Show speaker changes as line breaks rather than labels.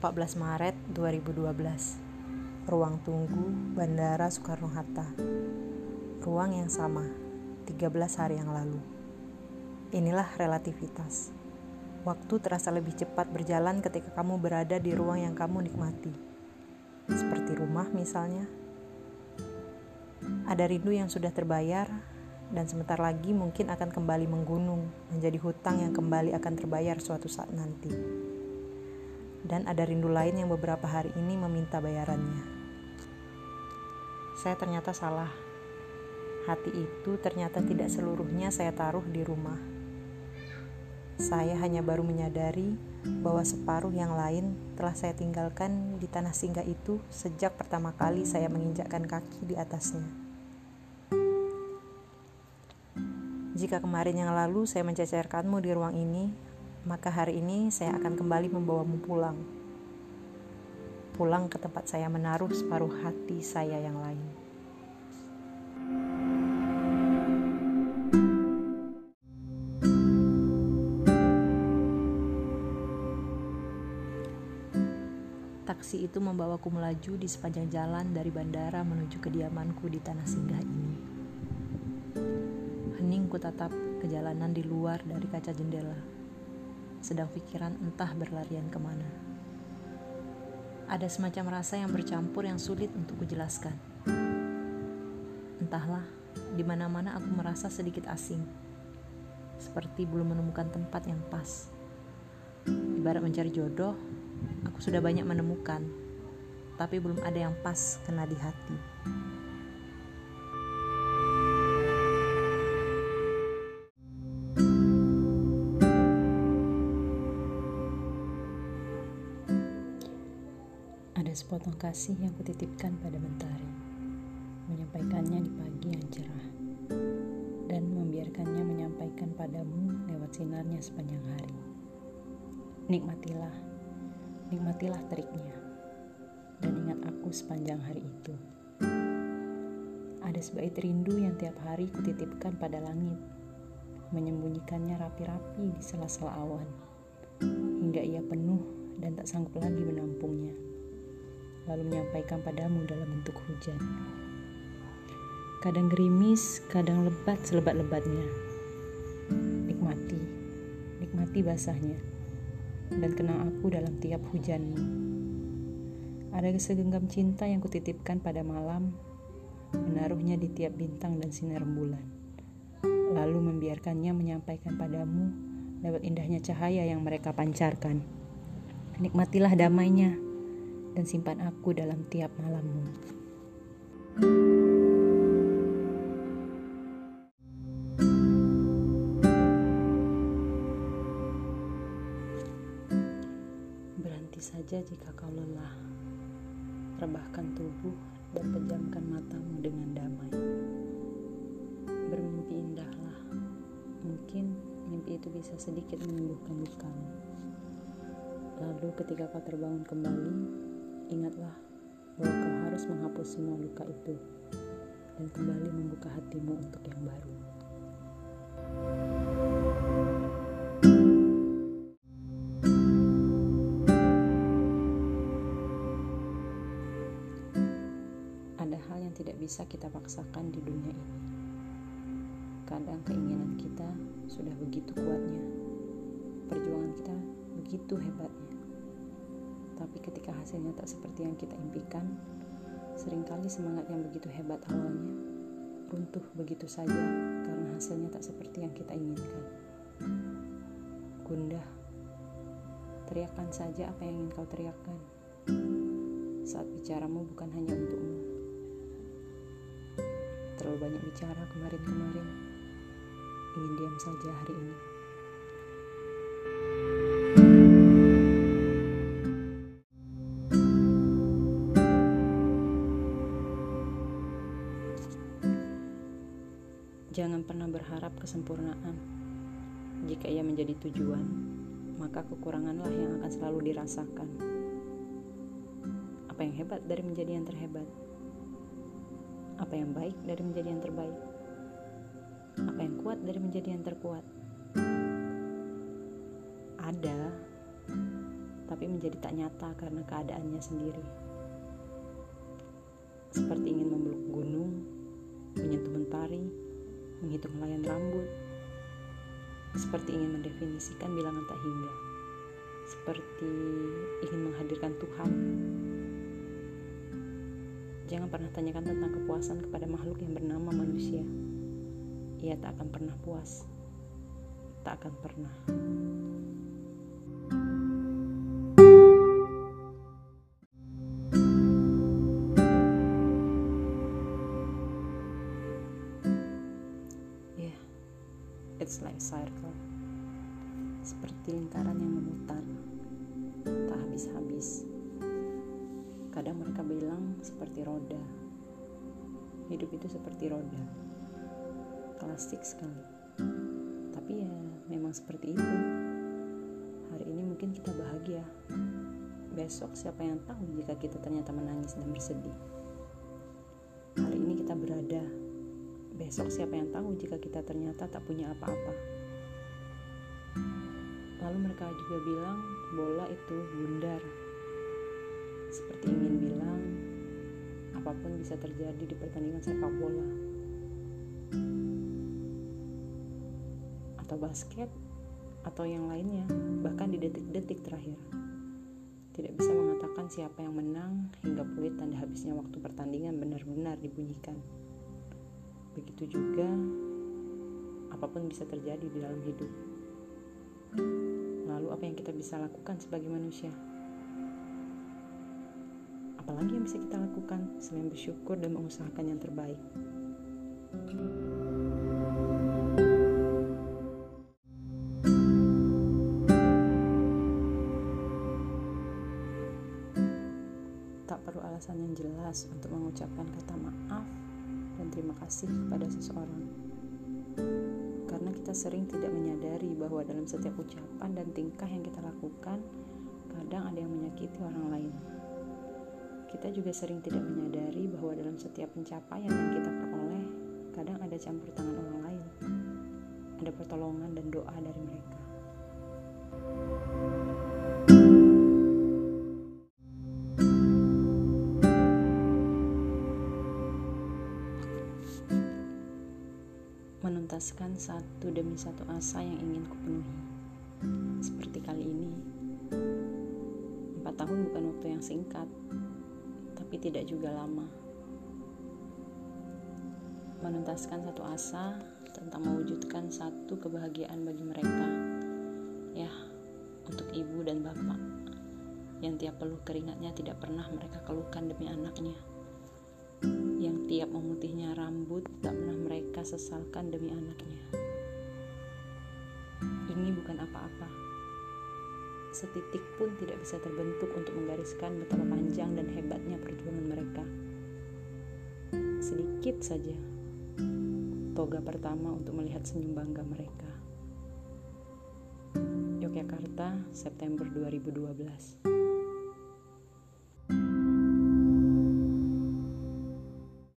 14 Maret 2012 Ruang tunggu Bandara Soekarno-Hatta. Ruang yang sama 13 hari yang lalu. Inilah relativitas. Waktu terasa lebih cepat berjalan ketika kamu berada di ruang yang kamu nikmati. Seperti rumah misalnya. Ada rindu yang sudah terbayar dan sebentar lagi mungkin akan kembali menggunung menjadi hutang yang kembali akan terbayar suatu saat nanti dan ada rindu lain yang beberapa hari ini meminta bayarannya. Saya ternyata salah. Hati itu ternyata tidak seluruhnya saya taruh di rumah. Saya hanya baru menyadari bahwa separuh yang lain telah saya tinggalkan di tanah singgah itu sejak pertama kali saya menginjakkan kaki di atasnya. Jika kemarin yang lalu saya mencecerkanmu di ruang ini, maka hari ini saya akan kembali membawamu pulang. Pulang ke tempat saya menaruh separuh hati saya yang lain. Taksi itu membawaku melaju di sepanjang jalan dari bandara menuju kediamanku di tanah singgah ini. Hening ku tatap ke jalanan di luar dari kaca jendela sedang pikiran entah berlarian ke mana. Ada semacam rasa yang bercampur yang sulit untuk kujelaskan. Entahlah, di mana-mana aku merasa sedikit asing, seperti belum menemukan tempat yang pas. Ibarat mencari jodoh, aku sudah banyak menemukan, tapi belum ada yang pas kena di hati. Sepotong kasih yang kutitipkan pada mentari, menyampaikannya di pagi yang cerah, dan membiarkannya menyampaikan padamu lewat sinarnya sepanjang hari. Nikmatilah, nikmatilah teriknya, dan ingat aku sepanjang hari itu. Ada sebait rindu yang tiap hari kutitipkan pada langit, menyembunyikannya rapi-rapi di sela-sela awan, hingga ia penuh dan tak sanggup lagi menampungnya lalu menyampaikan padamu dalam bentuk hujan. Kadang gerimis, kadang lebat selebat-lebatnya. Nikmati, nikmati basahnya, dan kenang aku dalam tiap hujanmu. Ada segenggam cinta yang kutitipkan pada malam, menaruhnya di tiap bintang dan sinar bulan, lalu membiarkannya menyampaikan padamu lewat indahnya cahaya yang mereka pancarkan. Nikmatilah damainya dan simpan aku dalam tiap malammu. Berhenti saja jika kau lelah. Rebahkan tubuh dan pejamkan matamu dengan damai. Bermimpi indahlah. Mungkin mimpi itu bisa sedikit menyembuhkan lukamu. Lalu ketika kau terbangun kembali, Ingatlah bahwa kau harus menghapus semua luka itu dan kembali membuka hatimu untuk yang baru. Ada hal yang tidak bisa kita paksakan di dunia ini. Kadang keinginan kita sudah begitu kuatnya, perjuangan kita begitu hebatnya tapi ketika hasilnya tak seperti yang kita impikan, sering kali semangat yang begitu hebat awalnya runtuh begitu saja karena hasilnya tak seperti yang kita inginkan. Gundah, teriakan saja apa yang ingin kau teriakkan. Saat bicaramu bukan hanya untukmu. Terlalu banyak bicara kemarin-kemarin. Ingin diam saja hari ini. Jangan pernah berharap kesempurnaan. Jika ia menjadi tujuan, maka kekuranganlah yang akan selalu dirasakan. Apa yang hebat dari menjadi yang terhebat? Apa yang baik dari menjadi yang terbaik? Apa yang kuat dari menjadi yang terkuat? Ada, tapi menjadi tak nyata karena keadaannya sendiri. Seperti ingin memeluk gunung, menyentuh mentari, menghitung layan rambut, seperti ingin mendefinisikan bilangan tak hingga, seperti ingin menghadirkan Tuhan. Jangan pernah tanyakan tentang kepuasan kepada makhluk yang bernama manusia. Ia tak akan pernah puas, tak akan pernah. It's like circle. Seperti lingkaran yang memutar. Tak habis-habis. Kadang mereka bilang seperti roda. Hidup itu seperti roda. Klasik sekali. Tapi ya memang seperti itu. Hari ini mungkin kita bahagia. Besok siapa yang tahu jika kita ternyata menangis dan bersedih. Hari ini kita berada Besok siapa yang tahu jika kita ternyata tak punya apa-apa. Lalu mereka juga bilang bola itu bundar. Seperti ingin bilang apa pun bisa terjadi di pertandingan sepak bola. Atau basket atau yang lainnya, bahkan di detik-detik terakhir. Tidak bisa mengatakan siapa yang menang hingga peluit tanda habisnya waktu pertandingan benar-benar dibunyikan. Begitu juga apa pun bisa terjadi di dalam hidup. Lalu apa yang kita bisa lakukan sebagai manusia? Apalagi yang bisa kita lakukan selain bersyukur dan mengusahakan yang terbaik? Tak perlu alasan yang jelas untuk mengucapkan kata maaf dan terima kasih kepada seseorang. Karena kita sering tidak menyadari bahwa dalam setiap ucapan dan tingkah yang kita lakukan, kadang ada yang menyakiti orang lain. Kita juga sering tidak menyadari bahwa dalam setiap pencapaian yang kita peroleh, kadang ada campur tangan orang lain. Ada pertolongan dan doa dari mereka. Menuntaskan satu demi satu asa yang ingin kupenuhi. Seperti kali ini, empat tahun bukan waktu yang singkat, tapi tidak juga lama. Menuntaskan satu asa tentang mewujudkan satu kebahagiaan bagi mereka, ya, untuk ibu dan bapak yang tiap peluh keringatnya tidak pernah mereka keluhkan demi anaknya yang tiap memutihnya rambut tak pernah mereka sesalkan demi anaknya. Ini bukan apa-apa. Setitik pun tidak bisa terbentuk untuk menggariskan betapa panjang dan hebatnya perjuangan mereka. Sedikit saja toga pertama untuk melihat senyum bangga mereka. Yogyakarta, September 2012.